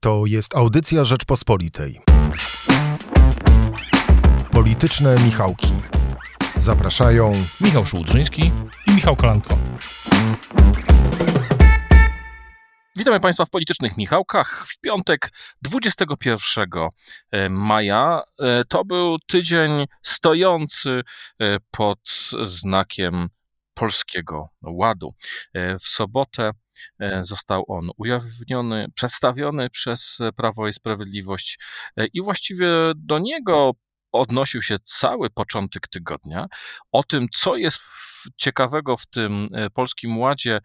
To jest audycja Rzeczpospolitej. Polityczne Michałki. Zapraszają Michał Szułdrzyński i Michał Kolanko. Witamy Państwa w Politycznych Michałkach. W piątek 21 e, maja e, to był tydzień stojący e, pod znakiem Polskiego Ładu. W sobotę został on ujawniony, przedstawiony przez Prawo i Sprawiedliwość i właściwie do niego odnosił się cały początek tygodnia. O tym, co jest ciekawego w tym e, polskim ładzie,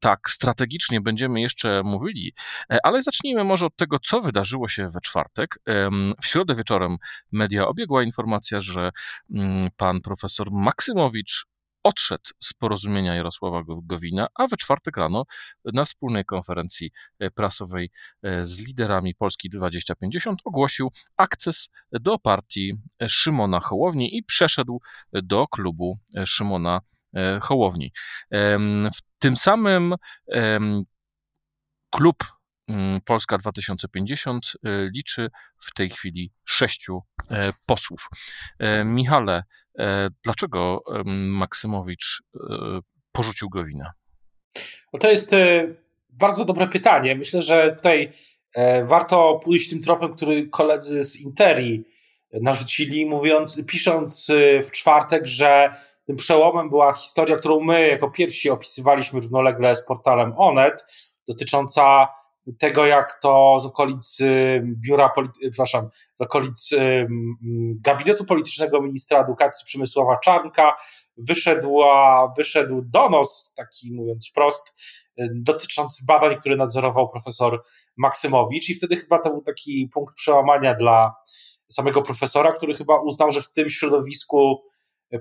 tak strategicznie będziemy jeszcze mówili, e, ale zacznijmy może od tego, co wydarzyło się we czwartek. W środę wieczorem media obiegła informacja, że mm, pan profesor Maksymowicz odszedł z porozumienia Jarosława Gowina, a we czwartek rano na wspólnej konferencji e, prasowej e, z liderami Polski 2050 ogłosił akces do partii Szymona Hołowni i przeszedł do klubu Szymona e, Hołowni. W tym samym klub Polska 2050 y, liczy w tej chwili sześciu e, posłów. E, Michale, e, dlaczego Maksymowicz porzucił Gowina? To jest bardzo dobre pytanie. Myślę, że tutaj warto pójść tym tropem, który koledzy z Interi narzucili, mówiąc, pisząc w czwartek, że tym przełomem była historia, którą my jako pierwsi opisywaliśmy równolegle z portalem Onet, dotycząca tego, jak to z okolic biura, przepraszam, z okolic gabinetu politycznego ministra edukacji Przemysława Czarnka wyszedł, wyszedł donos, taki mówiąc wprost, dotyczący badań, które nadzorował profesor Maksymowicz. I wtedy chyba to był taki punkt przełamania dla samego profesora, który chyba uznał, że w tym środowisku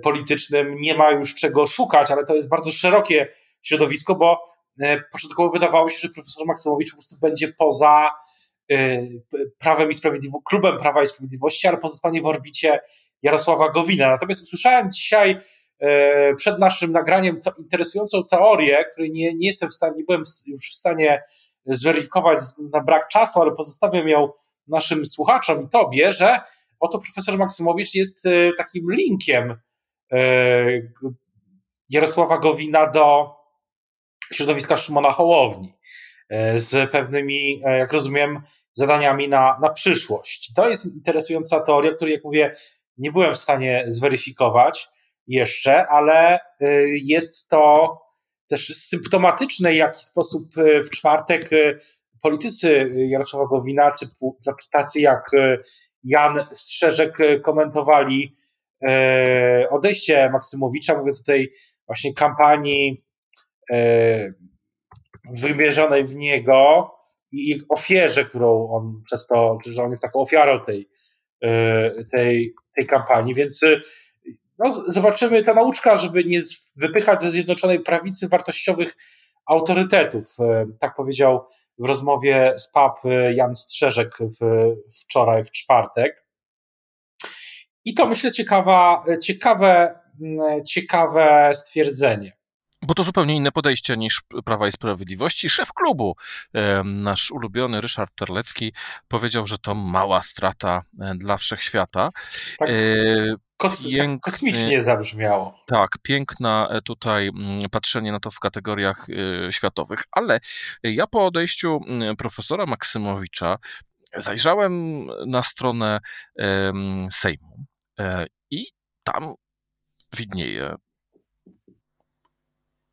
politycznym nie ma już czego szukać, ale to jest bardzo szerokie środowisko, bo początkowo wydawało się, że profesor Maksymowicz po prostu będzie poza e, prawem i sprawiedliwością, klubem Prawa i Sprawiedliwości, ale pozostanie w orbicie Jarosława Gowina. Natomiast usłyszałem dzisiaj e, przed naszym nagraniem to interesującą teorię, której nie, nie jestem w stanie, nie byłem już w stanie zweryfikować na brak czasu, ale pozostawiam ją naszym słuchaczom i tobie, że oto profesor Maksymowicz jest takim linkiem Jarosława Gowina do środowiska Szymona Hołowni e, z pewnymi, e, jak rozumiem, zadaniami na, na przyszłość. To jest interesująca teoria, której, jak mówię, nie byłem w stanie zweryfikować jeszcze, ale e, jest to też symptomatyczne, w jaki sposób w czwartek politycy Jarosława Gowina, czy tacy jak Jan Strzeżek komentowali odejście Maksymowicza, mówiąc o tej właśnie kampanii wymierzonej w niego i ofierze, którą on przez to, że on jest taką ofiarą tej, e, tej, tej kampanii, więc e, no, zobaczymy ta nauczka, żeby nie wypychać ze Zjednoczonej Prawicy wartościowych autorytetów. Tak powiedział w rozmowie z PAP Jan Strzeżek w, wczoraj, w czwartek. I to myślę ciekawa, ciekawe, ciekawe stwierdzenie. Bo to zupełnie inne podejście niż Prawa i Sprawiedliwości. Szef klubu, nasz ulubiony Ryszard Terlecki, powiedział, że to mała strata e, dla wszechświata. Tak. E, kos Piękny, kosmicznie zabrzmiało. Tak, piękna e, tutaj mm, patrzenie na to w kategoriach światowych, ale ja po odejściu mm, profesora Maksymowicza zajrzałem na stronę Sejmu i tam widnieje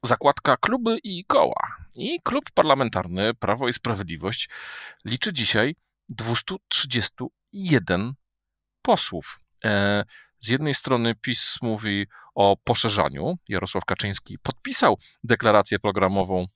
zakładka kluby i koła. I klub parlamentarny Prawo i Sprawiedliwość liczy dzisiaj 231 posłów. E, z jednej strony PiS mówi o poszerzaniu. Jarosław Kaczyński podpisał deklarację programową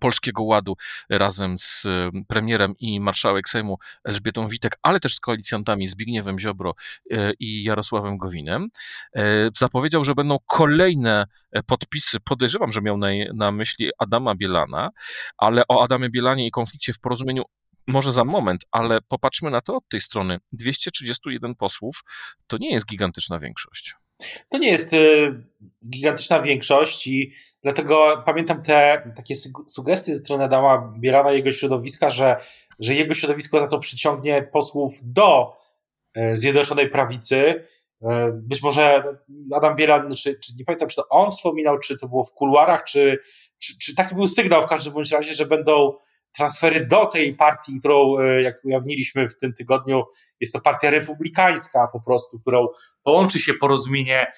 Polskiego Ładu razem z premierem i marszałek Sejmu Elżbietą Witek, ale też z koalicjantami Zbigniewem Ziobro e, i Jarosławem Gowinem. E, zapowiedział, że będą kolejne e, podpisy. Podejrzewam, że miał na, na myśli Adama Bielana, ale o Adamie Bielanie i konflikcie w porozumieniu może za moment, ale popatrzmy na to od tej strony. 231 posłów to nie jest gigantyczna większość. To nie jest y, gigantyczna większość i dlatego pamiętam te takie sugestie strony Adama Bielana jego środowiska, że, że jego środowisko za to przyciągnie posłów do y, Zjednoczonej Prawicy. Y, być może Adam Bielan, czy, czy nie pamiętam, czy to on wspominał, czy to było w kuluarach, czy, czy, czy taki był sygnał w każdym bądź razie, że będą transfery do tej partii, którą, e, jak ujawniliśmy w tym tygodniu, jest to partia republikańska po prostu, którą połączy się porozumienie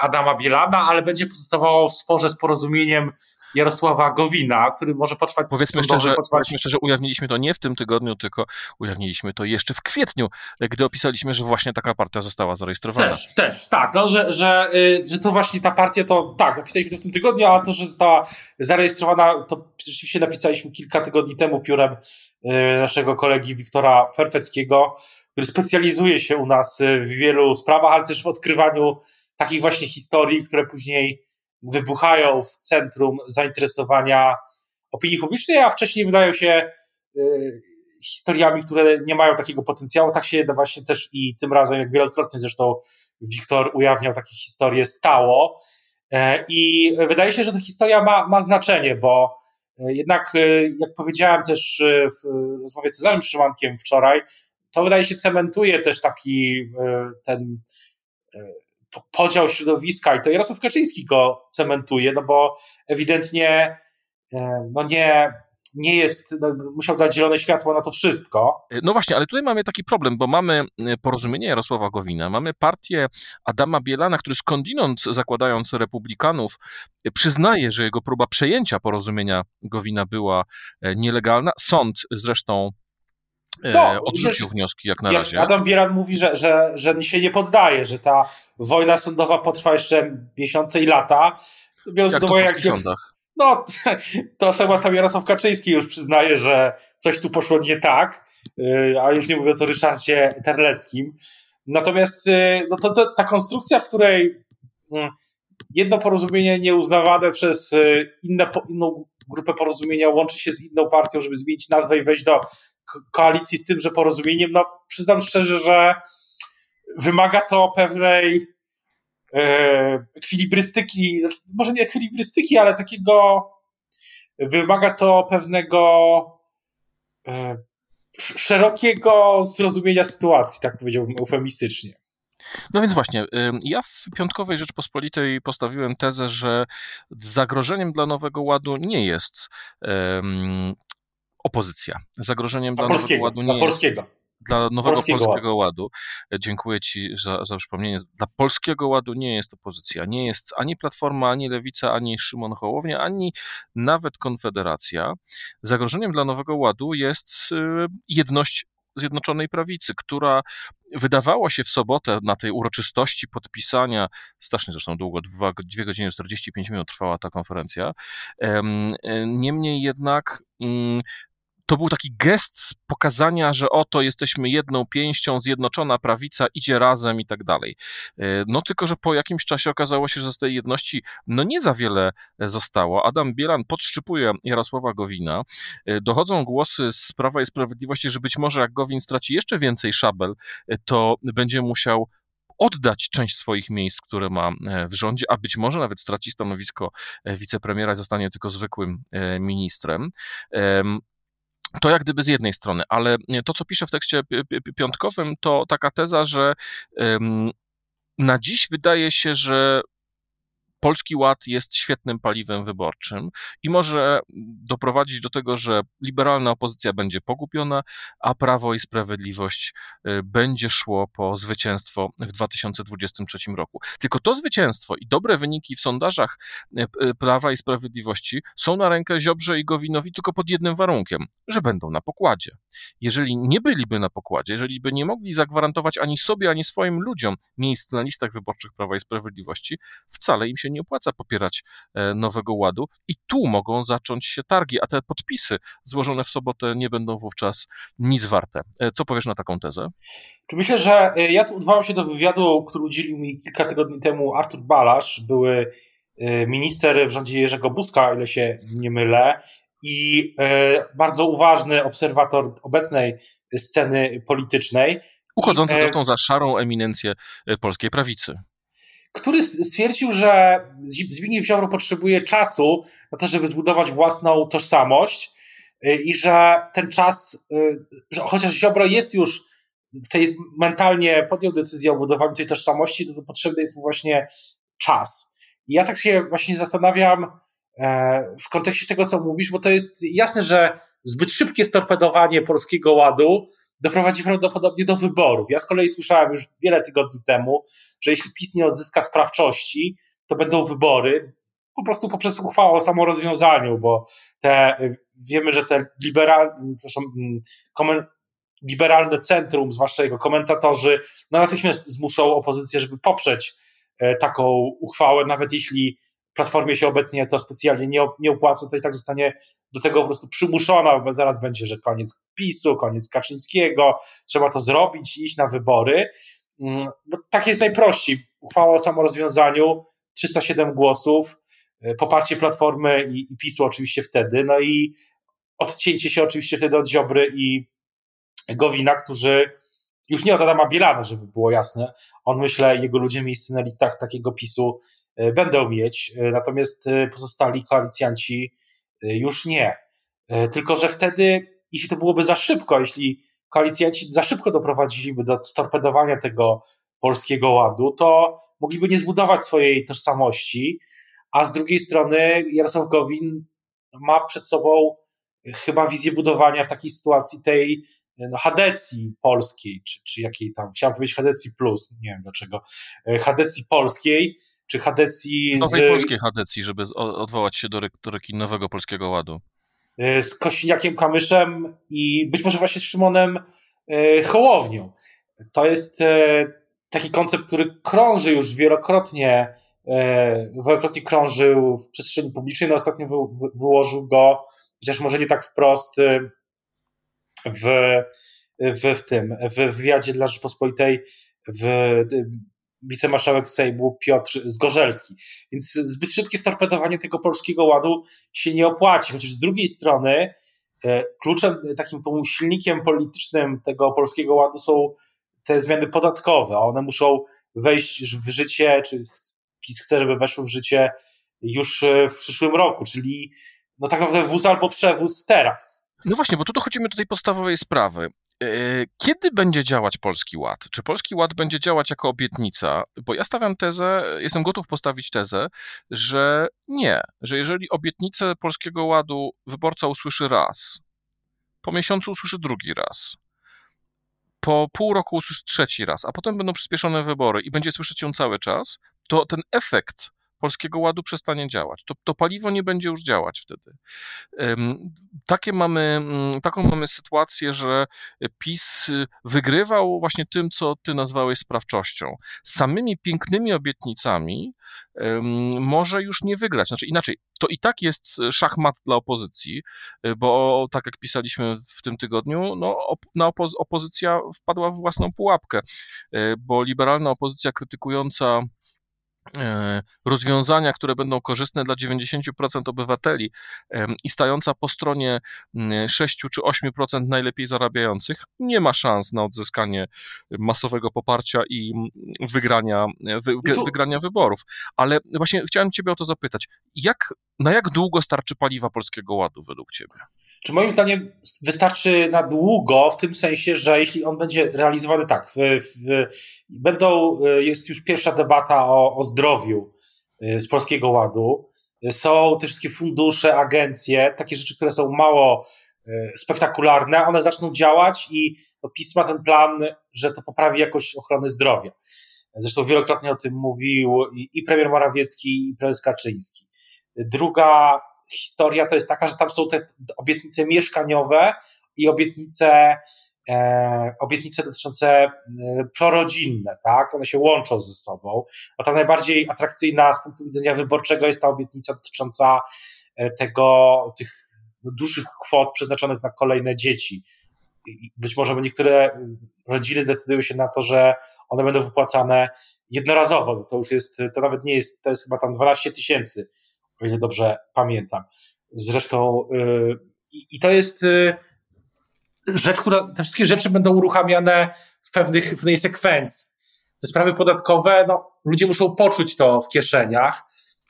Adama Bielana, ale będzie pozostawało w sporze z porozumieniem Jarosława Gowina, który może potrwać powiedzmy szczerze, potrwać... powiedzmy szczerze, ujawniliśmy to nie w tym tygodniu, tylko ujawniliśmy to jeszcze w kwietniu, gdy opisaliśmy, że właśnie taka partia została zarejestrowana. Też, też, tak, no, że, że, y, że to właśnie ta partia to, tak, napisaliśmy to w tym tygodniu, a to, że została zarejestrowana, to rzeczywiście napisaliśmy kilka tygodni temu piórem y, naszego kolegi Wiktora Ferfeckiego, który specjalizuje się u nas y, w wielu sprawach, ale też w odkrywaniu takich właśnie historii, które później wybuchają w centrum zainteresowania opinii publicznej, a wcześniej wydają się y, historiami, które nie mają takiego potencjału. Tak się właśnie też i tym razem, jak wielokrotnie zresztą Wiktor ujawniał takie historie, stało. E, I wydaje się, że ta historia ma, ma znaczenie, bo e, jednak, e, jak powiedziałem też w rozmowie z Cezarem Szymankiem wczoraj, to wydaje się cementuje też taki ten podział środowiska i to Jarosław Kaczyński go cementuje, no bo ewidentnie e, no nie, nie jest, no musiał dać zielone światło na to wszystko. No właśnie, ale tutaj mamy taki problem, bo mamy e, porozumienie Jarosława Gowina, mamy partię Adama Bielana, który skądinąd zakładając republikanów e, przyznaje, że jego próba przejęcia porozumienia Gowina była nielegalna. Sąd zresztą no, odrzucił wnioski jak na razie. Adam Bieran mówi, że, że, że się nie poddaje, że ta wojna sądowa potrwa jeszcze miesiące i lata. Biorąc jak to jak, w? No, to sama sam Jarosław Kaczyński już przyznaje, że coś tu poszło nie tak, y, a już nie mówiąc o Ryszardzie Terleckim. Natomiast y, no to, to, ta konstrukcja, w której mm, jedno porozumienie nieuznawane przez y, inne, inną grupę porozumienia łączy się z inną partią, żeby zmienić nazwę i wejść do koalicji z tymże porozumieniem, no przyznam szczerze, że wymaga to pewnej e, ekwilibrystyki, znaczy, może nie ekwilibrystyki, ale takiego wymaga to pewnego e, szerokiego zrozumienia sytuacji, tak powiedziałbym eufemistycznie. No więc właśnie, ja w Piątkowej Rzeczpospolitej postawiłem tezę, że zagrożeniem dla Nowego Ładu nie jest opozycja. Zagrożeniem dla, Nowego Ładu nie jest dla nowego polskiego, polskiego ładu. E, dziękuję Ci za, za przypomnienie. Dla polskiego ładu nie jest opozycja. Nie jest ani Platforma, ani Lewica, ani Szymon Hołownia, ani nawet Konfederacja. Zagrożeniem dla nowego ładu jest e, jedność Zjednoczonej Prawicy, która wydawała się w sobotę na tej uroczystości podpisania, strasznie zresztą długo, 2, 2 godziny 45 minut trwała ta konferencja. E, niemniej jednak mm, to był taki gest pokazania, że oto jesteśmy jedną pięścią, zjednoczona prawica idzie razem i tak dalej. E, no tylko, że po jakimś czasie okazało się, że z tej jedności no nie za wiele zostało. Adam Bielan podszczypuje Jarosława Gowina. E, dochodzą głosy z Prawa i Sprawiedliwości, że być może jak Gowin straci jeszcze więcej szabel, e, to będzie musiał oddać część swoich miejsc, które ma w rządzie, a być może nawet straci stanowisko wicepremiera i zostanie tylko zwykłym ministrem. To jak gdyby z jednej strony, ale to, co piszę w tekście piątkowym, to taka teza, że na dziś wydaje się, że Polski Ład jest świetnym paliwem wyborczym i może doprowadzić do tego, że liberalna opozycja będzie pogubiona, a Prawo i Sprawiedliwość y, będzie szło po zwycięstwo w 2023 roku. Tylko to zwycięstwo i dobre wyniki w sondażach y, y, Prawa i Sprawiedliwości są na rękę Ziobrze i Gowinowi tylko pod jednym warunkiem, że będą na pokładzie. Jeżeli nie byliby na pokładzie, jeżeli by nie mogli zagwarantować ani sobie, ani swoim ludziom miejsc na listach wyborczych Prawa i Sprawiedliwości, wcale im się nie opłaca popierać e, Nowego Ładu i tu mogą zacząć się targi, a te podpisy złożone w sobotę nie będą wówczas nic warte. E, co powiesz na taką tezę? Myślę, że e, ja tu odwołam się do wywiadu, który udzielił mi kilka tygodni temu Artur Balasz, były minister w rządzie Jerzego Buzka, o ile się nie mylę, i bardzo uważny obserwator obecnej sceny politycznej. Uchodzący zresztą za szarą eminencję polskiej prawicy który stwierdził, że Zbigniew Ziobro potrzebuje czasu na to, żeby zbudować własną tożsamość i że ten czas, że chociaż Ziobro jest już w tej mentalnie podjął decyzję o budowaniu tej tożsamości, to potrzebny jest mu właśnie czas. I ja tak się właśnie zastanawiam e, w kontekście tego, co mówisz, bo to jest jasne, że zbyt szybkie storpedowanie polskiego ładu doprowadzi prawdopodobnie do wyborów. Ja z kolei słyszałem już wiele tygodni temu, że jeśli PiS nie odzyska sprawczości, to będą wybory, po prostu poprzez uchwałę o samorozwiązaniu, bo te, wiemy, że te liberalne, liberalne centrum, zwłaszcza jego komentatorzy, no natychmiast zmuszą opozycję, żeby poprzeć e, taką uchwałę, nawet jeśli Platformie się obecnie to specjalnie nie, nie opłaca, to i tak zostanie do tego po prostu przymuszona, bo zaraz będzie, że koniec PiSu, koniec Kaczyńskiego, trzeba to zrobić iść na wybory. Mm, bo tak jest najprościej. Uchwała o samorozwiązaniu, 307 głosów, e, poparcie Platformy i, i PiSu oczywiście wtedy, no i odcięcie się oczywiście wtedy od Ziobry i Gowina, którzy już nie od Adama Bielana, żeby było jasne. On myślę, jego ludzie miejsce na listach takiego PiSu będą mieć, e, natomiast e, pozostali koalicjanci już nie. Tylko, że wtedy, jeśli to byłoby za szybko, jeśli koalicjanci za szybko doprowadziliby do storpedowania tego polskiego ładu, to mogliby nie zbudować swojej tożsamości, a z drugiej strony Jarosław Gowin ma przed sobą chyba wizję budowania w takiej sytuacji tej no, Hadecji polskiej, czy, czy jakiej tam, chciałem powiedzieć Hadecji Plus, nie wiem dlaczego, e, Hadecji polskiej, czy Hadecji Nowej z... polskiej Hadecji, żeby odwołać się do, do nowego Polskiego Ładu. E, z Kosiniakiem Kamyszem i być może właśnie z Szymonem e, Hołownią. To jest taki koncept, który krąży już wielokrotnie, wielokrotnie krążył w przestrzeni publicznej, no ostatnio wyłożył go, chociaż może nie tak wprost, w, w, w tym, w wywiadzie dla Rzeczpospolitej w wicemarszałek Sejmu Piotr Zgorzelski. Więc zbyt szybkie storpedowanie tego polskiego ładu się nie opłaci, chociaż z drugiej strony e, kluczem, takim silnikiem politycznym tego polskiego ładu są te zmiany podatkowe. One muszą wejść w życie, czy PiS chce, żeby weszły w życie już e, w przyszłym roku, czyli no tak naprawdę wóz albo przewóz teraz. No właśnie, bo tu dochodzimy do tej podstawowej sprawy. E, kiedy będzie działać Polski Ład? Czy Polski Ład będzie działać jako obietnica? Bo ja stawiam tezę, jestem gotów postawić tezę, że nie, że jeżeli obietnicę Polskiego Ładu wyborca usłyszy raz, po miesiącu usłyszy drugi raz, po pół roku usłyszy trzeci raz, a potem będą przyspieszone wybory i będzie słyszeć ją cały czas, to ten efekt Polskiego Ładu przestanie działać. To, to paliwo nie będzie już działać wtedy. Takie mamy, mm, taką mamy sytuację, że PiS wygrywał właśnie tym, co ty nazwałeś sprawczością. Samymi pięknymi obietnicami może już nie wygrać. Znaczy inaczej, to i tak jest szachmat dla opozycji, bo tak jak pisaliśmy w tym tygodniu, no, na opozy opozycja wpadła w własną pułapkę, bo liberalna opozycja krytykująca rozwiązania, które będą korzystne dla 90% obywateli i stająca po stronie 6 czy 8% najlepiej zarabiających, nie ma szans na odzyskanie masowego poparcia i wygrania, wy, wygrania wyborów. Ale właśnie chciałem Ciebie o to zapytać. Jak, na jak długo starczy paliwa Polskiego Ładu według Ciebie? Czy moim zdaniem wystarczy na długo, w tym sensie, że jeśli on będzie realizowany tak, w, w, będą, e, jest już pierwsza debata o, o zdrowiu e, z Polskiego Ładu, są te wszystkie fundusze, agencje, takie rzeczy, które są mało e, spektakularne, one zaczną działać i PiS ma ten plan, że to poprawi jakość ochrony zdrowia. Zresztą wielokrotnie o tym mówił i premier Morawiecki, i prezes Kaczyński. Druga historia to jest taka, że tam są te obietnice mieszkaniowe i obietnice, e, obietnice dotyczące e, prorodzinne, tak? One się łączą ze sobą. A ta najbardziej atrakcyjna z punktu widzenia wyborczego jest ta obietnica dotycząca e, tego, tych dużych kwot przeznaczonych na kolejne dzieci. Być może niektóre rodziny zdecydują się na to, że one będą wypłacane jednorazowo. To już jest, to nawet nie jest, to jest chyba tam 12 tysięcy o ile dobrze pamiętam. Zresztą yy, i to jest yy, rzecz, która, te wszystkie rzeczy będą uruchamiane w pewnych, w pewnej sekwencji. Te sprawy podatkowe, no ludzie muszą poczuć to w kieszeniach,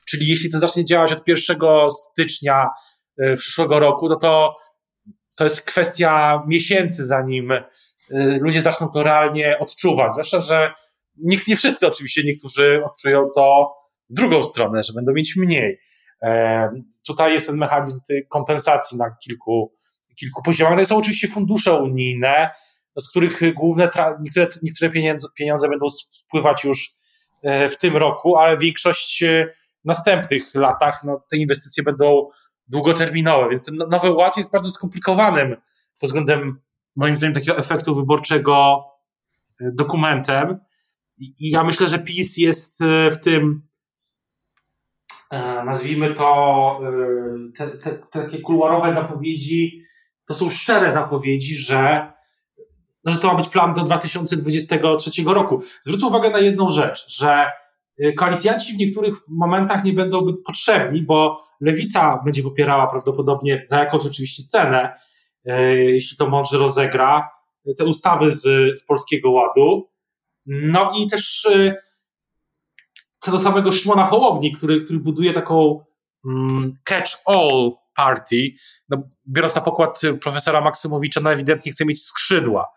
czyli jeśli to zacznie działać od 1 stycznia y, przyszłego roku, to, to to jest kwestia miesięcy, zanim y, ludzie zaczną to realnie odczuwać. Zwłaszcza, że nikt, nie wszyscy oczywiście, niektórzy odczują to drugą stronę, że będą mieć mniej. E, tutaj jest ten mechanizm kompensacji na kilku, kilku poziomach. To są oczywiście fundusze unijne, z których główne, niektóre, niektóre pieniądze, pieniądze będą spływać już e, w tym roku, ale większość e, w następnych latach no, te inwestycje będą długoterminowe, więc ten nowy ład jest bardzo skomplikowanym pod względem moim zdaniem takiego efektu wyborczego dokumentem i ja myślę, że PiS jest w tym nazwijmy to te, te, te takie kuluarowe zapowiedzi to są szczere zapowiedzi, że, no, że to ma być plan do 2023 roku. Zwrócę uwagę na jedną rzecz, że y, koalicjanci w niektórych momentach nie będą potrzebni, bo lewica będzie popierała prawdopodobnie za jakąś oczywiście cenę, jeśli to mądrze rozegra, te ustawy z, z Polskiego Ładu. No i też co do samego Szymona Hołowni, który, który buduje taką mm, catch-all Party, no, biorąc na pokład profesora Maksymowicza, no ewidentnie chce mieć skrzydła.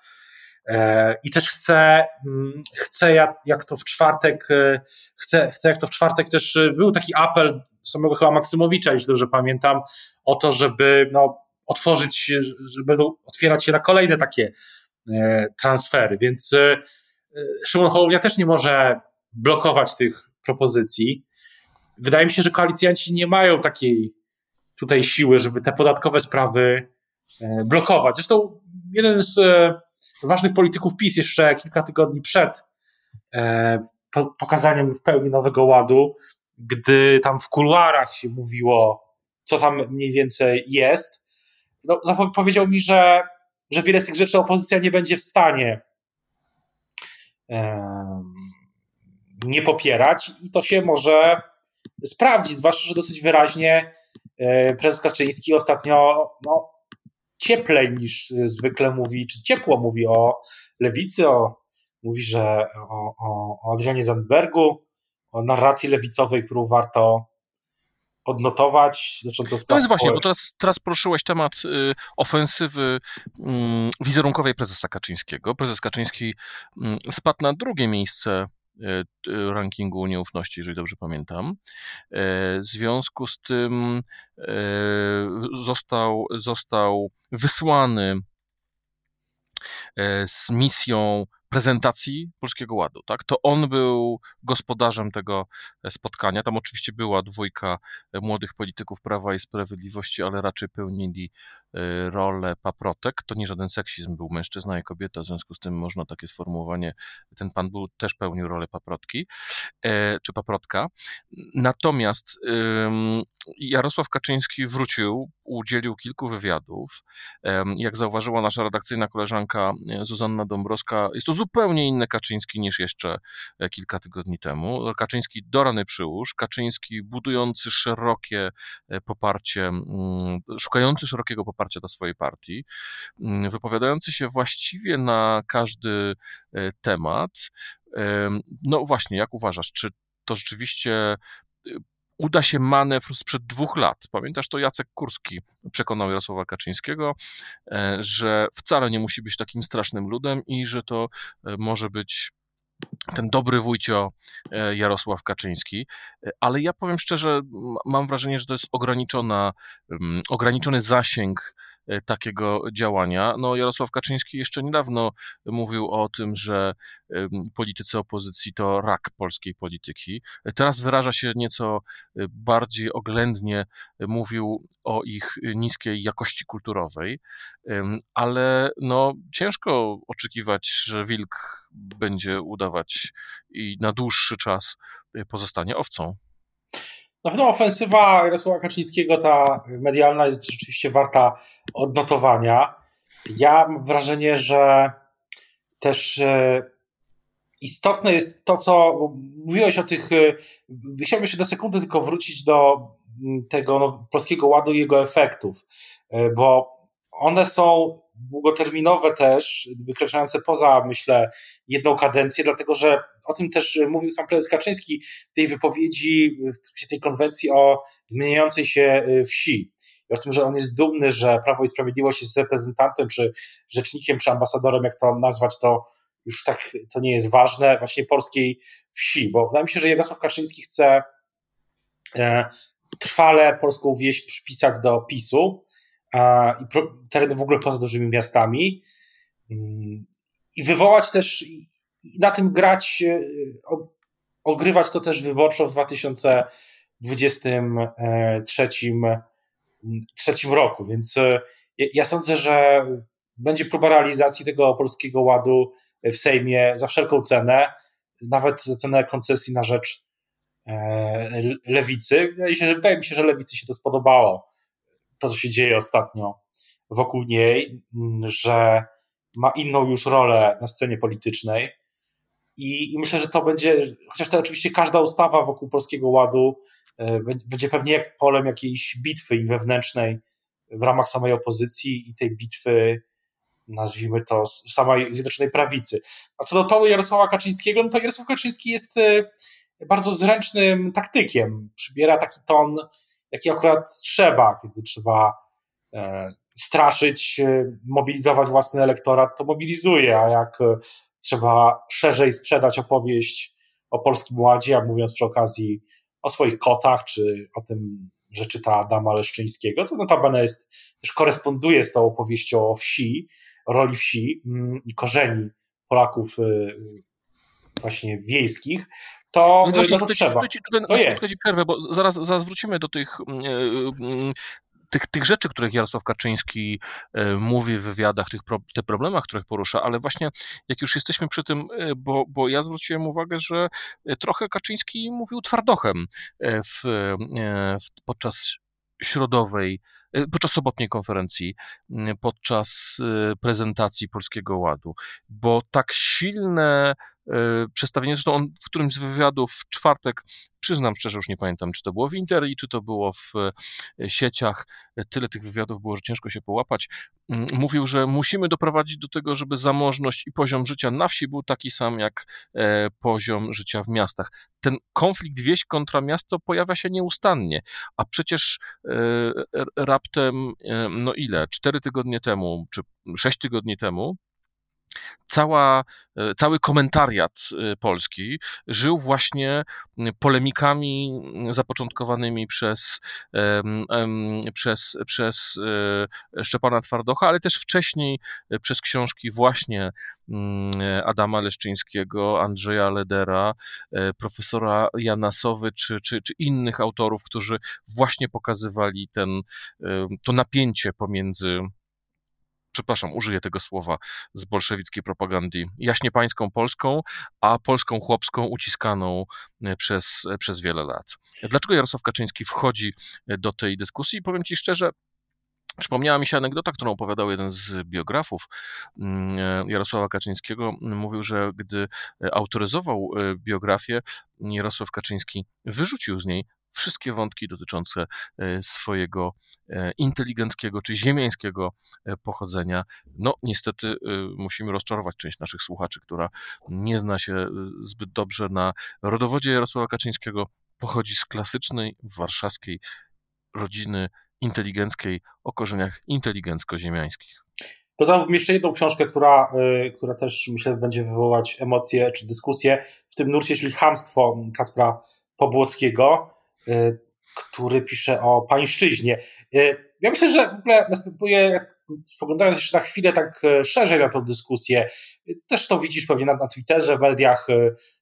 E, I też chce, mm, chce jak, jak to w czwartek, e, chce, chce jak to w czwartek też e, był taki apel samego chyba Maksymowicza, jeśli dobrze pamiętam, o to, żeby no, otworzyć, żeby będą otwierać się na kolejne takie transfery. Więc Szymon Hołownia też nie może blokować tych propozycji. Wydaje mi się, że koalicjanci nie mają takiej tutaj siły, żeby te podatkowe sprawy e, blokować. Zresztą jeden z e, ważnych polityków PiS jeszcze kilka tygodni przed e, pokazaniem w pełni nowego ładu, gdy tam w kuluarach się mówiło, co tam mniej więcej jest, no, powiedział mi, że, że wiele z tych rzeczy opozycja nie będzie w stanie nie popierać i to się może sprawdzić, zwłaszcza, że dosyć wyraźnie E, prezes Kaczyński ostatnio no, cieplej niż zwykle mówi, czy ciepło mówi o lewicy, o, mówi, że o, o, o Adrianie Zandbergu, o narracji lewicowej, którą warto odnotować dotyczącą spraw No jest właśnie, bo teraz, teraz poruszyłeś temat y, ofensywy y, wizerunkowej prezesa Kaczyńskiego. Prezes Kaczyński y, spadł na drugie miejsce E, rankingu nieufności, jeżeli dobrze pamiętam. E, w związku z tym e, został, został wysłany z misją prezentacji Polskiego Ładu. Tak? To on był gospodarzem tego spotkania. Tam oczywiście była dwójka młodych polityków Prawa i Sprawiedliwości, ale raczej pełnili Y, rolę paprotek. To nie żaden seksizm, był mężczyzna i kobieta, w związku z tym można takie sformułowanie, ten pan był też pełnił rolę paprotki, e, czy paprotka. Natomiast Jarosław Kaczyński wrócił, udzielił kilku wywiadów. Jak zauważyła nasza redakcyjna koleżanka e, Zuzanna Dąbrowska, jest to zupełnie inny Kaczyński niż jeszcze e, kilka tygodni temu. Kaczyński do rany przyłóż, Kaczyński budujący szerokie poparcie, mm, szukający szerokiego poparcia dla swojej partii, mm, wypowiadający się właściwie na każdy e, temat. No właśnie, jak uważasz, czy to rzeczywiście e, uda się manewr sprzed dwóch lat. Pamiętasz, to Jacek Kurski przekonał Jarosława Kaczyńskiego, e, że wcale nie musi być takim strasznym ludem i że to może być ten dobry wujcio Jarosław Kaczyński, ale ja powiem szczerze, mam wrażenie, że to jest ograniczona, ograniczony zasięg E, takiego działania. No, Jarosław Kaczyński jeszcze niedawno mówił o tym, że politycy opozycji to rak polskiej polityki. Teraz wyraża się nieco e, bardziej oględnie, mówił o ich niskiej jakości kulturowej, ale no, ciężko oczekiwać, że wilk będzie udawać i na dłuższy czas e, pozostanie owcą. Na pewno ofensywa Jarosława Kaczyńskiego, ta medialna, jest rzeczywiście warta odnotowania. Ja mam wrażenie, że też e, istotne jest to, co mówiłeś o tych. E, chciałbym jeszcze na sekundę tylko wrócić do tego no, polskiego ładu i jego efektów, e, bo one są długoterminowe też, wykraczające poza, myślę, jedną kadencję, dlatego że o tym też mówił sam prezes Kaczyński w tej wypowiedzi, w tej konwencji o zmieniającej się wsi. I o tym, że on jest dumny, że Prawo i Sprawiedliwość jest reprezentantem, czy rzecznikiem, czy ambasadorem, jak to nazwać, to już tak to nie jest ważne, właśnie polskiej wsi, bo wydaje mi się, że Jarosław Kaczyński chce e, trwale polską wieś przypisać do PiSu e, i pro, tereny w ogóle poza dużymi miastami. Mm, i wywołać też i na tym grać, e, ogrywać to też wyborczo w 2023 trzecim roku, więc ja sądzę, że będzie próba realizacji tego polskiego ładu w Sejmie za wszelką cenę, nawet za cenę koncesji na rzecz e, lewicy. Wydaje mi się, że lewicy się to spodobało, to co się dzieje ostatnio wokół niej, że ma inną już rolę na scenie politycznej. I, I, myślę, że to będzie, chociaż to oczywiście każda ustawa wokół Polskiego Ładu e, będzie pewnie jak polem jakiejś bitwy i wewnętrznej w ramach samej opozycji i tej bitwy nazwijmy to, samej Zjednoczonej Prawicy. A co do tonu Jarosława Kaczyńskiego, no to Jarosław Kaczyński jest e, bardzo zręcznym taktykiem. Przybiera taki ton, jaki akurat trzeba, kiedy trzeba e, straszyć, e, mobilizować własny elektorat, to mobilizuje, a jak trzeba szerzej sprzedać opowieść o Polskim Ładzie, a mówiąc przy okazji o swoich kotach, czy o tym, że czyta Adama Leszczyńskiego, co notabene jest, też koresponduje z tą opowieścią o wsi, roli wsi mm, i korzeni Polaków właśnie wiejskich, to, Więc właśnie, no to trzeba. To jest. przerwę, bo zaraz, zaraz wrócimy do tych mm, e, tych, tych rzeczy, których Jarosław Kaczyński e, mówi w wywiadach, tych pro, te problemach, których porusza, ale właśnie jak już jesteśmy przy tym, e, bo, bo ja zwróciłem uwagę, że trochę Kaczyński mówił twardochem w, w, podczas środowej Y, podczas sobotniej konferencji, y, podczas y, prezentacji Polskiego Ładu, bo tak silne przedstawienie, zresztą on w którymś z wywiadów w czwartek, przyznam szczerze, już nie pamiętam, czy to było w Interi, czy to było w sieciach, tyle tych wywiadów było, że ciężko się połapać, mm, mówił, że musimy doprowadzić do tego, żeby zamożność i poziom życia na wsi był taki sam jak e, poziom życia w miastach. Ten konflikt wieś kontra miasto pojawia się nieustannie, a przecież e, raptem, e, no ile, cztery tygodnie temu, czy sześć tygodni temu, cała, e, cały komentariat e, polski żył właśnie polemikami zapoczątkowanymi przez, przez, przez Szczepana Twardocha, ale też wcześniej przez książki właśnie Adama Leszczyńskiego, Andrzeja Ledera, profesora Janasowy czy, czy, czy innych autorów, którzy właśnie pokazywali ten, to napięcie pomiędzy przepraszam, użyję tego słowa z bolszewickiej propagandy, jaśnie pańską Polską, a Polską chłopską uciskaną e, przez, e, przez wiele lat. Dlaczego Jarosław Kaczyński wchodzi e, do tej dyskusji? Powiem Ci szczerze, Przypomniała mi się anegdota, którą opowiadał jeden z biografów mm, Jarosława Kaczyńskiego. Mówił, że gdy autoryzował biografię, Jarosław Kaczyński wyrzucił z niej wszystkie wątki dotyczące e, swojego e, inteligenckiego czy ziemiańskiego e, pochodzenia. No, niestety musimy rozczarować część naszych słuchaczy, która nie zna się zbyt dobrze na rodowodzie Jarosława Kaczyńskiego. Pochodzi z klasycznej warszawskiej rodziny inteligenckiej o korzeniach inteligencko-ziemiańskich. Dodałbym jeszcze jedną książkę, która, która też myślę będzie wywołać emocje czy dyskusje w tym nurcie, czyli Hamstwo Kacpra Pobłockiego. Y, który pisze o pańszczyźnie. Y, ja myślę, że w ogóle następuje, spoglądając jeszcze na chwilę tak e, szerzej na tę dyskusję, też to widzisz pewnie na, na Twitterze, w mediach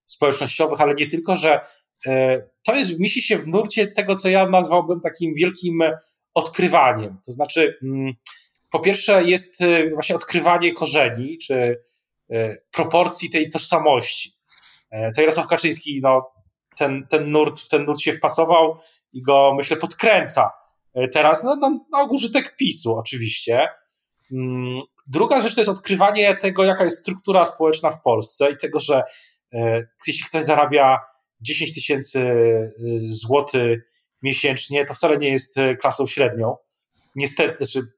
społecznościowych, ale nie tylko, że to jest, mieści się w nurcie tego, co ja nazwałbym takim wielkim odkrywaniem. To znaczy, mm, po pierwsze jest właśnie odkrywanie korzeni, czy proporcji tej tożsamości. To Jarosław Kaczyński no, ten, ten nurt, w ten nurt się wpasował i go, myślę, podkręca e, teraz no, no, na użytek PiSu oczywiście. Mm, druga rzecz to jest odkrywanie tego, jaka jest struktura społeczna w Polsce i tego, że e, jeśli ktoś zarabia 10 tysięcy e, złotych miesięcznie, to wcale nie jest klasą średnią. Niestety, znaczy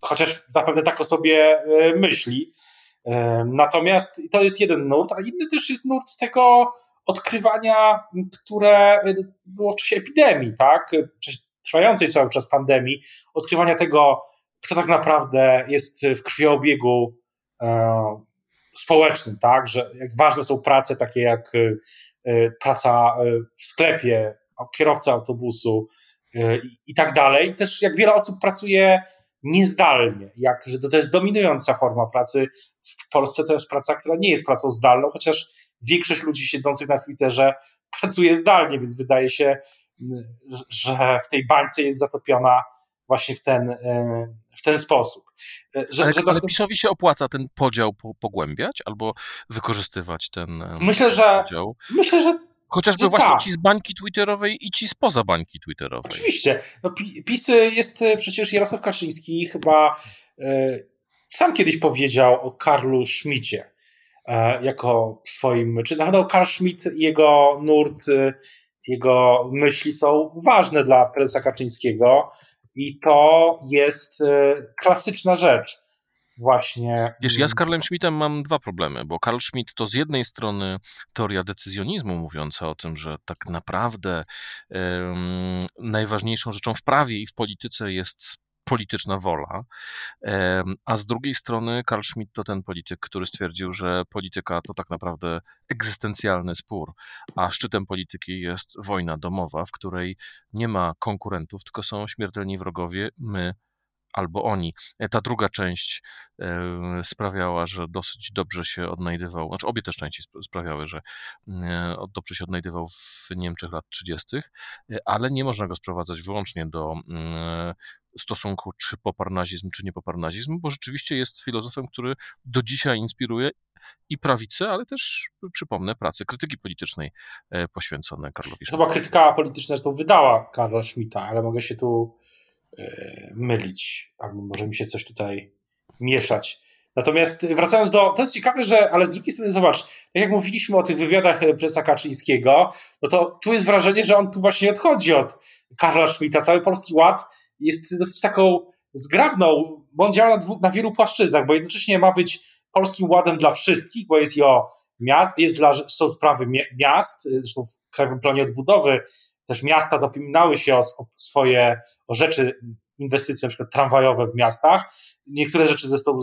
chociaż zapewne tak o sobie myśli. Natomiast to jest jeden nurt, a inny też jest nurt tego odkrywania, które było w czasie epidemii, tak? Trwającej cały czas pandemii, odkrywania tego, kto tak naprawdę jest w krwiobiegu e, społecznym, tak? Że jak ważne są prace takie jak e, praca e, w sklepie, kierowca autobusu e, i, i tak dalej. Też jak wiele osób pracuje niezdalnie, jak, że to, to jest dominująca forma pracy. W Polsce to jest praca, która nie jest pracą zdalną, chociaż większość ludzi siedzących na Twitterze pracuje zdalnie, więc wydaje się, że w tej bańce jest zatopiona właśnie w ten, e, w ten sposób. E, że, ale, że ale PiSowi się opłaca ten podział pogłębiać albo wykorzystywać ten myślę, że, podział? Myślę, że Chociażby właśnie tak. ci z bańki twitterowej i ci spoza bańki twitterowej. Oczywiście. No, PiS jest przecież Jarosław Kaczyński chyba e, sam kiedyś powiedział o Karlu Schmidcie e, jako swoim, czy na pewno Karl Schmidt i jego nurt, e, jego myśli są ważne dla prezesa Kaczyńskiego i to jest e, klasyczna rzecz właśnie. Wiesz, ja z Karlem Schmidtem mam dwa problemy, bo Karl Schmidt to z jednej strony teoria decyzjonizmu mówiąca o tym, że tak naprawdę um, najważniejszą rzeczą w prawie i w polityce jest polityczna wola, a z drugiej strony Karl Schmidt to ten polityk, który stwierdził, że polityka to tak naprawdę egzystencjalny spór, a szczytem polityki jest wojna domowa, w której nie ma konkurentów, tylko są śmiertelni wrogowie, my albo oni. E, ta druga część e, sprawiała, że dosyć dobrze się odnajdywał, znaczy obie te części sprawiały, że e, dobrze się odnajdywał w Niemczech lat 30., ale nie można go sprowadzać wyłącznie do mm, stosunku czy poparnazizm, czy niepoparnazizm, bo rzeczywiście jest filozofem, który do dzisiaj inspiruje i prawicę, ale też, przypomnę, pracę krytyki politycznej poświęcone Karlowi To była krytyka polityczna, zresztą wydała Karla Schmidta, ale mogę się tu E, mylić, albo może mi się coś tutaj mieszać. Natomiast wracając do, to jest ciekawe, że, ale z drugiej strony zobacz, tak jak mówiliśmy o tych wywiadach e, prezesa Kaczyńskiego, no to tu jest wrażenie, że on tu właśnie odchodzi od Karla Schmidta. Cały Polski Ład jest dosyć taką zgrabną, bo on działa na, dwu, na wielu płaszczyznach, bo jednocześnie ma być Polskim Ładem dla wszystkich, bo jest i o jest dla, są sprawy miast, zresztą w Krajowym Planie Odbudowy też miasta dopominały się o, o swoje o rzeczy, inwestycje na przykład tramwajowe w miastach. Niektóre rzeczy zresztą,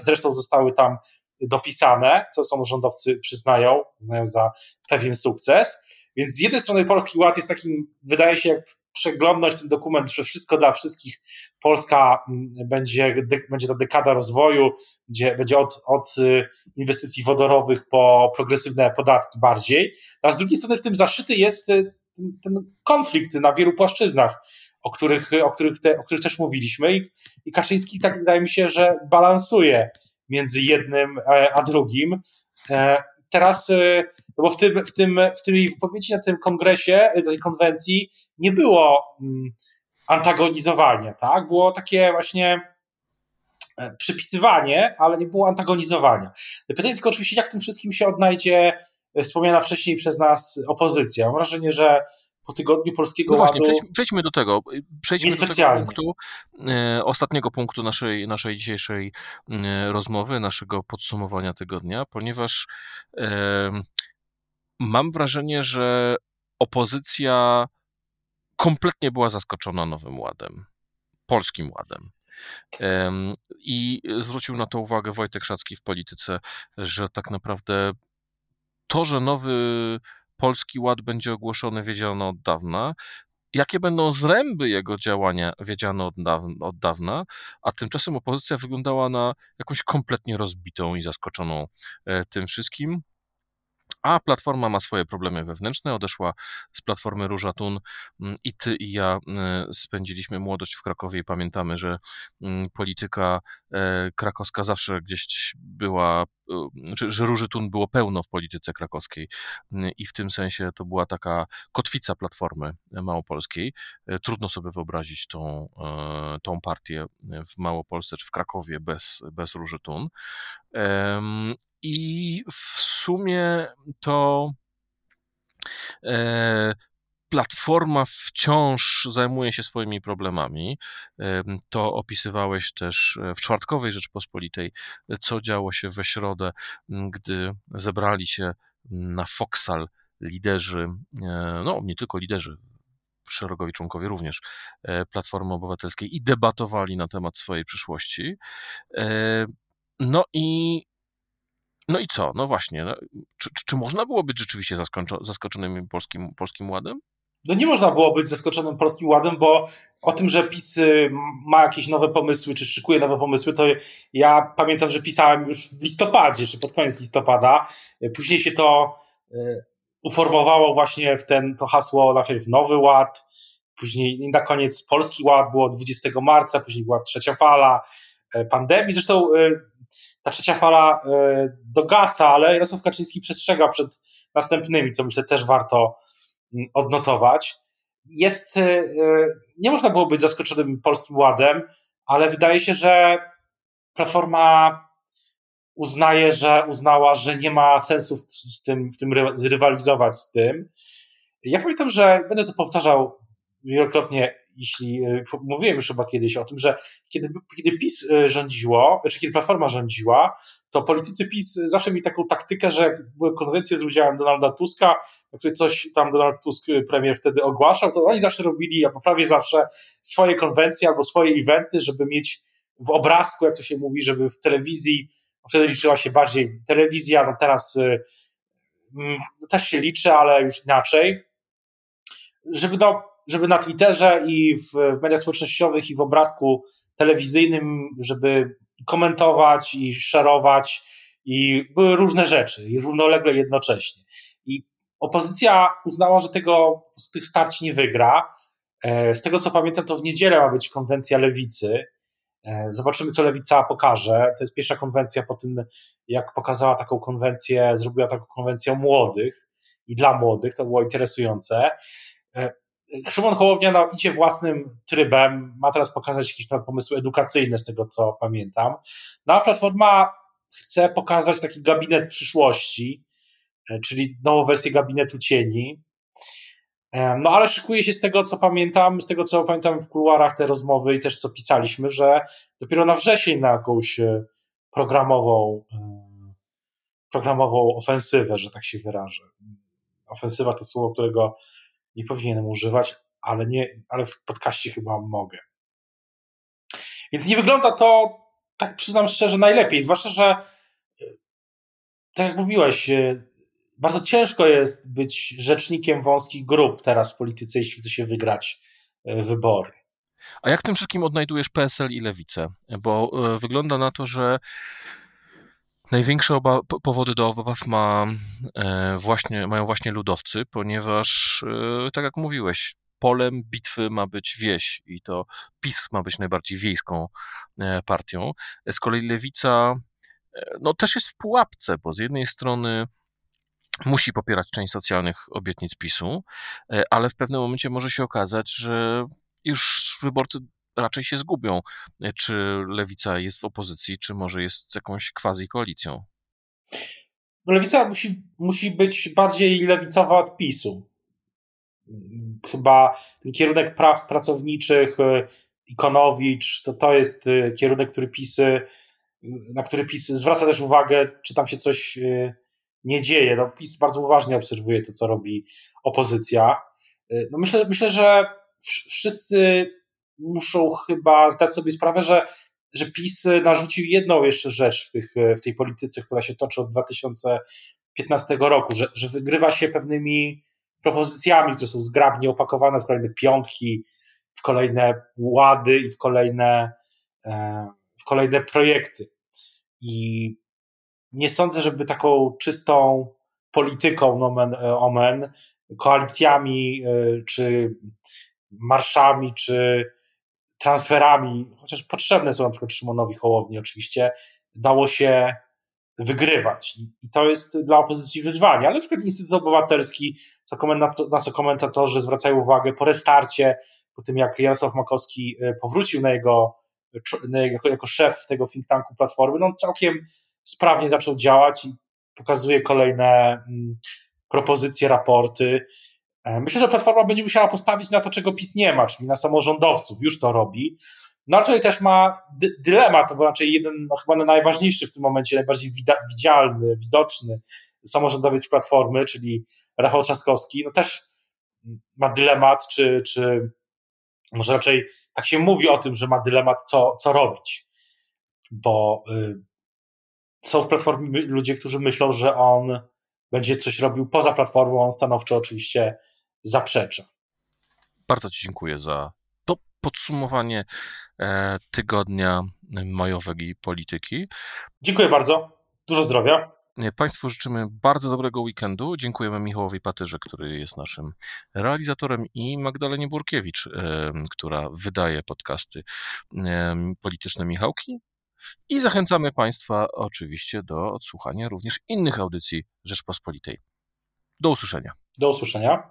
zresztą zostały tam dopisane, co samorządowcy przyznają, za pewien sukces. Więc z jednej strony Polski Ład jest takim, wydaje się, jak przeglądać ten dokument, że wszystko dla wszystkich, Polska mm, będzie, będzie to dekada rozwoju, będzie, będzie od, od y, inwestycji wodorowych po progresywne podatki bardziej. A z drugiej strony w tym zaszyty jest y, ten, ten konflikt na wielu płaszczyznach, o których, o których, te, o których też mówiliśmy. I, I Kaczyński, tak wydaje mi się, że balansuje między jednym e, a drugim. E, teraz, e, no bo w, tym, w, tym, w tej wypowiedzi na tym kongresie, na tej konwencji nie było mm, antagonizowanie, tak? Było takie właśnie przypisywanie, ale nie było antagonizowania. Pytanie tylko oczywiście, jak w tym wszystkim się odnajdzie wspomniana wcześniej przez nas opozycja. Mam wrażenie, że po tygodniu polskiego no właśnie, ładu. Przejdźmy, przejdźmy do tego. Przejdźmy do tego punktu, e, ostatniego punktu naszej, naszej dzisiejszej e, rozmowy, naszego podsumowania tygodnia, ponieważ e, mam wrażenie, że opozycja kompletnie była zaskoczona nowym ładem, polskim ładem. I zwrócił na to uwagę Wojtek Szacki w polityce, że tak naprawdę to, że nowy Polski Ład będzie ogłoszony, wiedziano od dawna. Jakie będą zręby jego działania, wiedziano od dawna, od dawna, a tymczasem opozycja wyglądała na jakąś kompletnie rozbitą i zaskoczoną e, tym wszystkim. A Platforma ma swoje problemy wewnętrzne, odeszła z Platformy Róża Tun mm, i ty i ja e, spędziliśmy młodość w Krakowie i pamiętamy, że mm, polityka e, krakowska zawsze gdzieś była, że, że Róży Tun było pełno w polityce krakowskiej mm, i w tym sensie to była taka kotwica Platformy Małopolskiej. Trudno sobie wyobrazić tą, tą partię w Małopolsce czy w Krakowie bez, bez Róży Tun. I w sumie to e, Platforma wciąż zajmuje się swoimi problemami. To opisywałeś też w czwartkowej Rzeczpospolitej, co działo się we środę, gdy zebrali się na Foksal liderzy, no nie tylko liderzy, szerogowi członkowie również e, Platformy Obywatelskiej i debatowali na temat swojej przyszłości. E, no i no i co? No właśnie, no, czy, czy, można było być rzeczywiście zaskoczonym polskim, polskim ładem? No nie można było być zaskoczonym polskim ładem, bo o tym, że PiS y, ma jakieś nowe pomysły, czy szykuje nowe pomysły, to ja pamiętam, że pisałem już w listopadzie, czy pod koniec listopada. Później się to y, uformowało właśnie w ten, to hasło najpierw Nowy Ład, później na koniec Polski Ład było 20 marca, później była trzecia fala e, pandemii. Zresztą ta trzecia fala dogasa, ale Jarosław Kaczyński przestrzega przed następnymi, co myślę też warto odnotować. Jest, nie można było być zaskoczonym Polskim Ładem, ale wydaje się, że Platforma uznaje, że uznała, że nie ma sensu z tym, w tym zrywalizować z tym. Ja pamiętam, że będę to powtarzał wielokrotnie, jeśli e, mówiłem już chyba kiedyś o tym, że kiedy, kiedy PiS e, rządziło, czy kiedy Platforma rządziła, to politycy PiS zawsze mieli taką taktykę, że jak były konwencje z udziałem Donalda Tuska, na coś tam Donald Tusk, e, premier wtedy ogłaszał, to oni zawsze robili, albo prawie zawsze, swoje konwencje albo swoje eventy, żeby mieć w obrazku, jak to się mówi, żeby w telewizji wtedy liczyła się bardziej telewizja, no teraz mm, też się liczy, ale już inaczej. Żeby, no, żeby na Twitterze i w, mediach społecznościowych i w obrazku telewizyjnym, żeby komentować i szerować i były różne rzeczy i równolegle jednocześnie. I opozycja uznała, że tego, z tych starć nie wygra. E, z tego co pamiętam, to w niedzielę ma być konwencja lewicy E, zobaczymy, co lewica pokaże. To jest pierwsza konwencja po tym, jak pokazała taką konwencję, zrobiła taką konwencję młodych i dla młodych. To było interesujące. E, Szymon Hołownia no, idzie własnym trybem, ma teraz pokazać jakieś tam pomysły edukacyjne, z tego co pamiętam. No a Platforma chce pokazać taki gabinet przyszłości, e, czyli nową wersję gabinetu cieni. No ale szykuje się z tego, co pamiętam, z tego, co pamiętam w kuluarach te rozmowy i też co pisaliśmy, że dopiero na wrzesień na jakąś e, programową, e, programową ofensywę, że tak się wyrażę. Ofensywa to słowo, którego nie powinienem używać, ale, nie, ale w podcaście chyba mogę. Więc nie wygląda to, tak przyznam szczerze, najlepiej. Zwłaszcza, że e, tak jak mówiłeś, bardzo ciężko jest być rzecznikiem wąskich grup teraz w polityce, jeśli chce się wygrać e, wybory. A jak w tym wszystkim odnajdujesz PSL i Lewicę? Bo e, wygląda na to, że największe powody do obaw ma e, właśnie, mają właśnie ludowcy, ponieważ, tak jak mówiłeś, polem bitwy ma być wieś i to PiS ma być najbardziej wiejską partią. Z kolei Lewica no, też jest w pułapce, bo z jednej strony musi popierać część socjalnych obietnic PiSu, e, ale w pewnym momencie może się okazać, że już wyborcy raczej się zgubią, e, czy lewica jest w opozycji, czy może jest jakąś quasi koalicją. No, lewica musi, musi być bardziej lewicowa od PiSu. Chyba ten kierunek praw pracowniczych, e, Ikonowicz, to, to jest kierunek, który PiSy, na który PiS zwraca też uwagę, czy tam się coś nie dzieje. No, PiS bardzo uważnie obserwuje to, co robi opozycja. No myślę, myślę, że wszyscy muszą chyba zdać sobie sprawę, że, że PiS narzucił jedną jeszcze rzecz w, tych, w tej polityce, która się toczy od 2015 roku, że, że wygrywa się pewnymi propozycjami, które są zgrabnie opakowane w kolejne piątki, w kolejne łady i w kolejne, e, w kolejne projekty. I nie sądzę, żeby taką czystą polityką nomen e, omen, koalicjami, e, czy marszami, czy transferami, chociaż potrzebne są na przykład Szymonowi Hołowni oczywiście, dało się wygrywać. I to jest dla opozycji wyzwanie. Ale na przykład Instytut Obywatelski, co na co komentatorzy zwracają uwagę po restarcie, po tym jak Jarosław Makowski e, powrócił na jego, jako, jako szef tego think tanku Platformy, no całkiem sprawnie zaczął działać i pokazuje kolejne mm, propozycje, raporty. E, myślę, że Platforma będzie musiała postawić na to, czego PiS nie ma, czyli na samorządowców, już to robi. No ale tutaj też ma dy dylemat, to raczej jeden, no, chyba najważniejszy w tym momencie, najbardziej widzialny, widoczny samorządowiec Platformy, czyli Rafał Trzaskowski, no też ma dylemat, czy, czy może raczej tak się mówi o tym, że ma dylemat, co, co robić. Bo y, są w Platformie ludzie, którzy myślą, że on będzie coś robił poza Platformą, on stanowczo oczywiście zaprzecza. Bardzo Ci dziękuję za to podsumowanie e, tygodnia majowej polityki. Dziękuję bardzo. Dużo zdrowia. Państwu życzymy bardzo dobrego weekendu. Dziękujemy Michałowi Patyrze, który jest naszym realizatorem i Magdalenie Burkiewicz, która wydaje podcasty polityczne Michałki. I zachęcamy Państwa oczywiście do odsłuchania również innych audycji Rzeczpospolitej. Do usłyszenia. Do usłyszenia.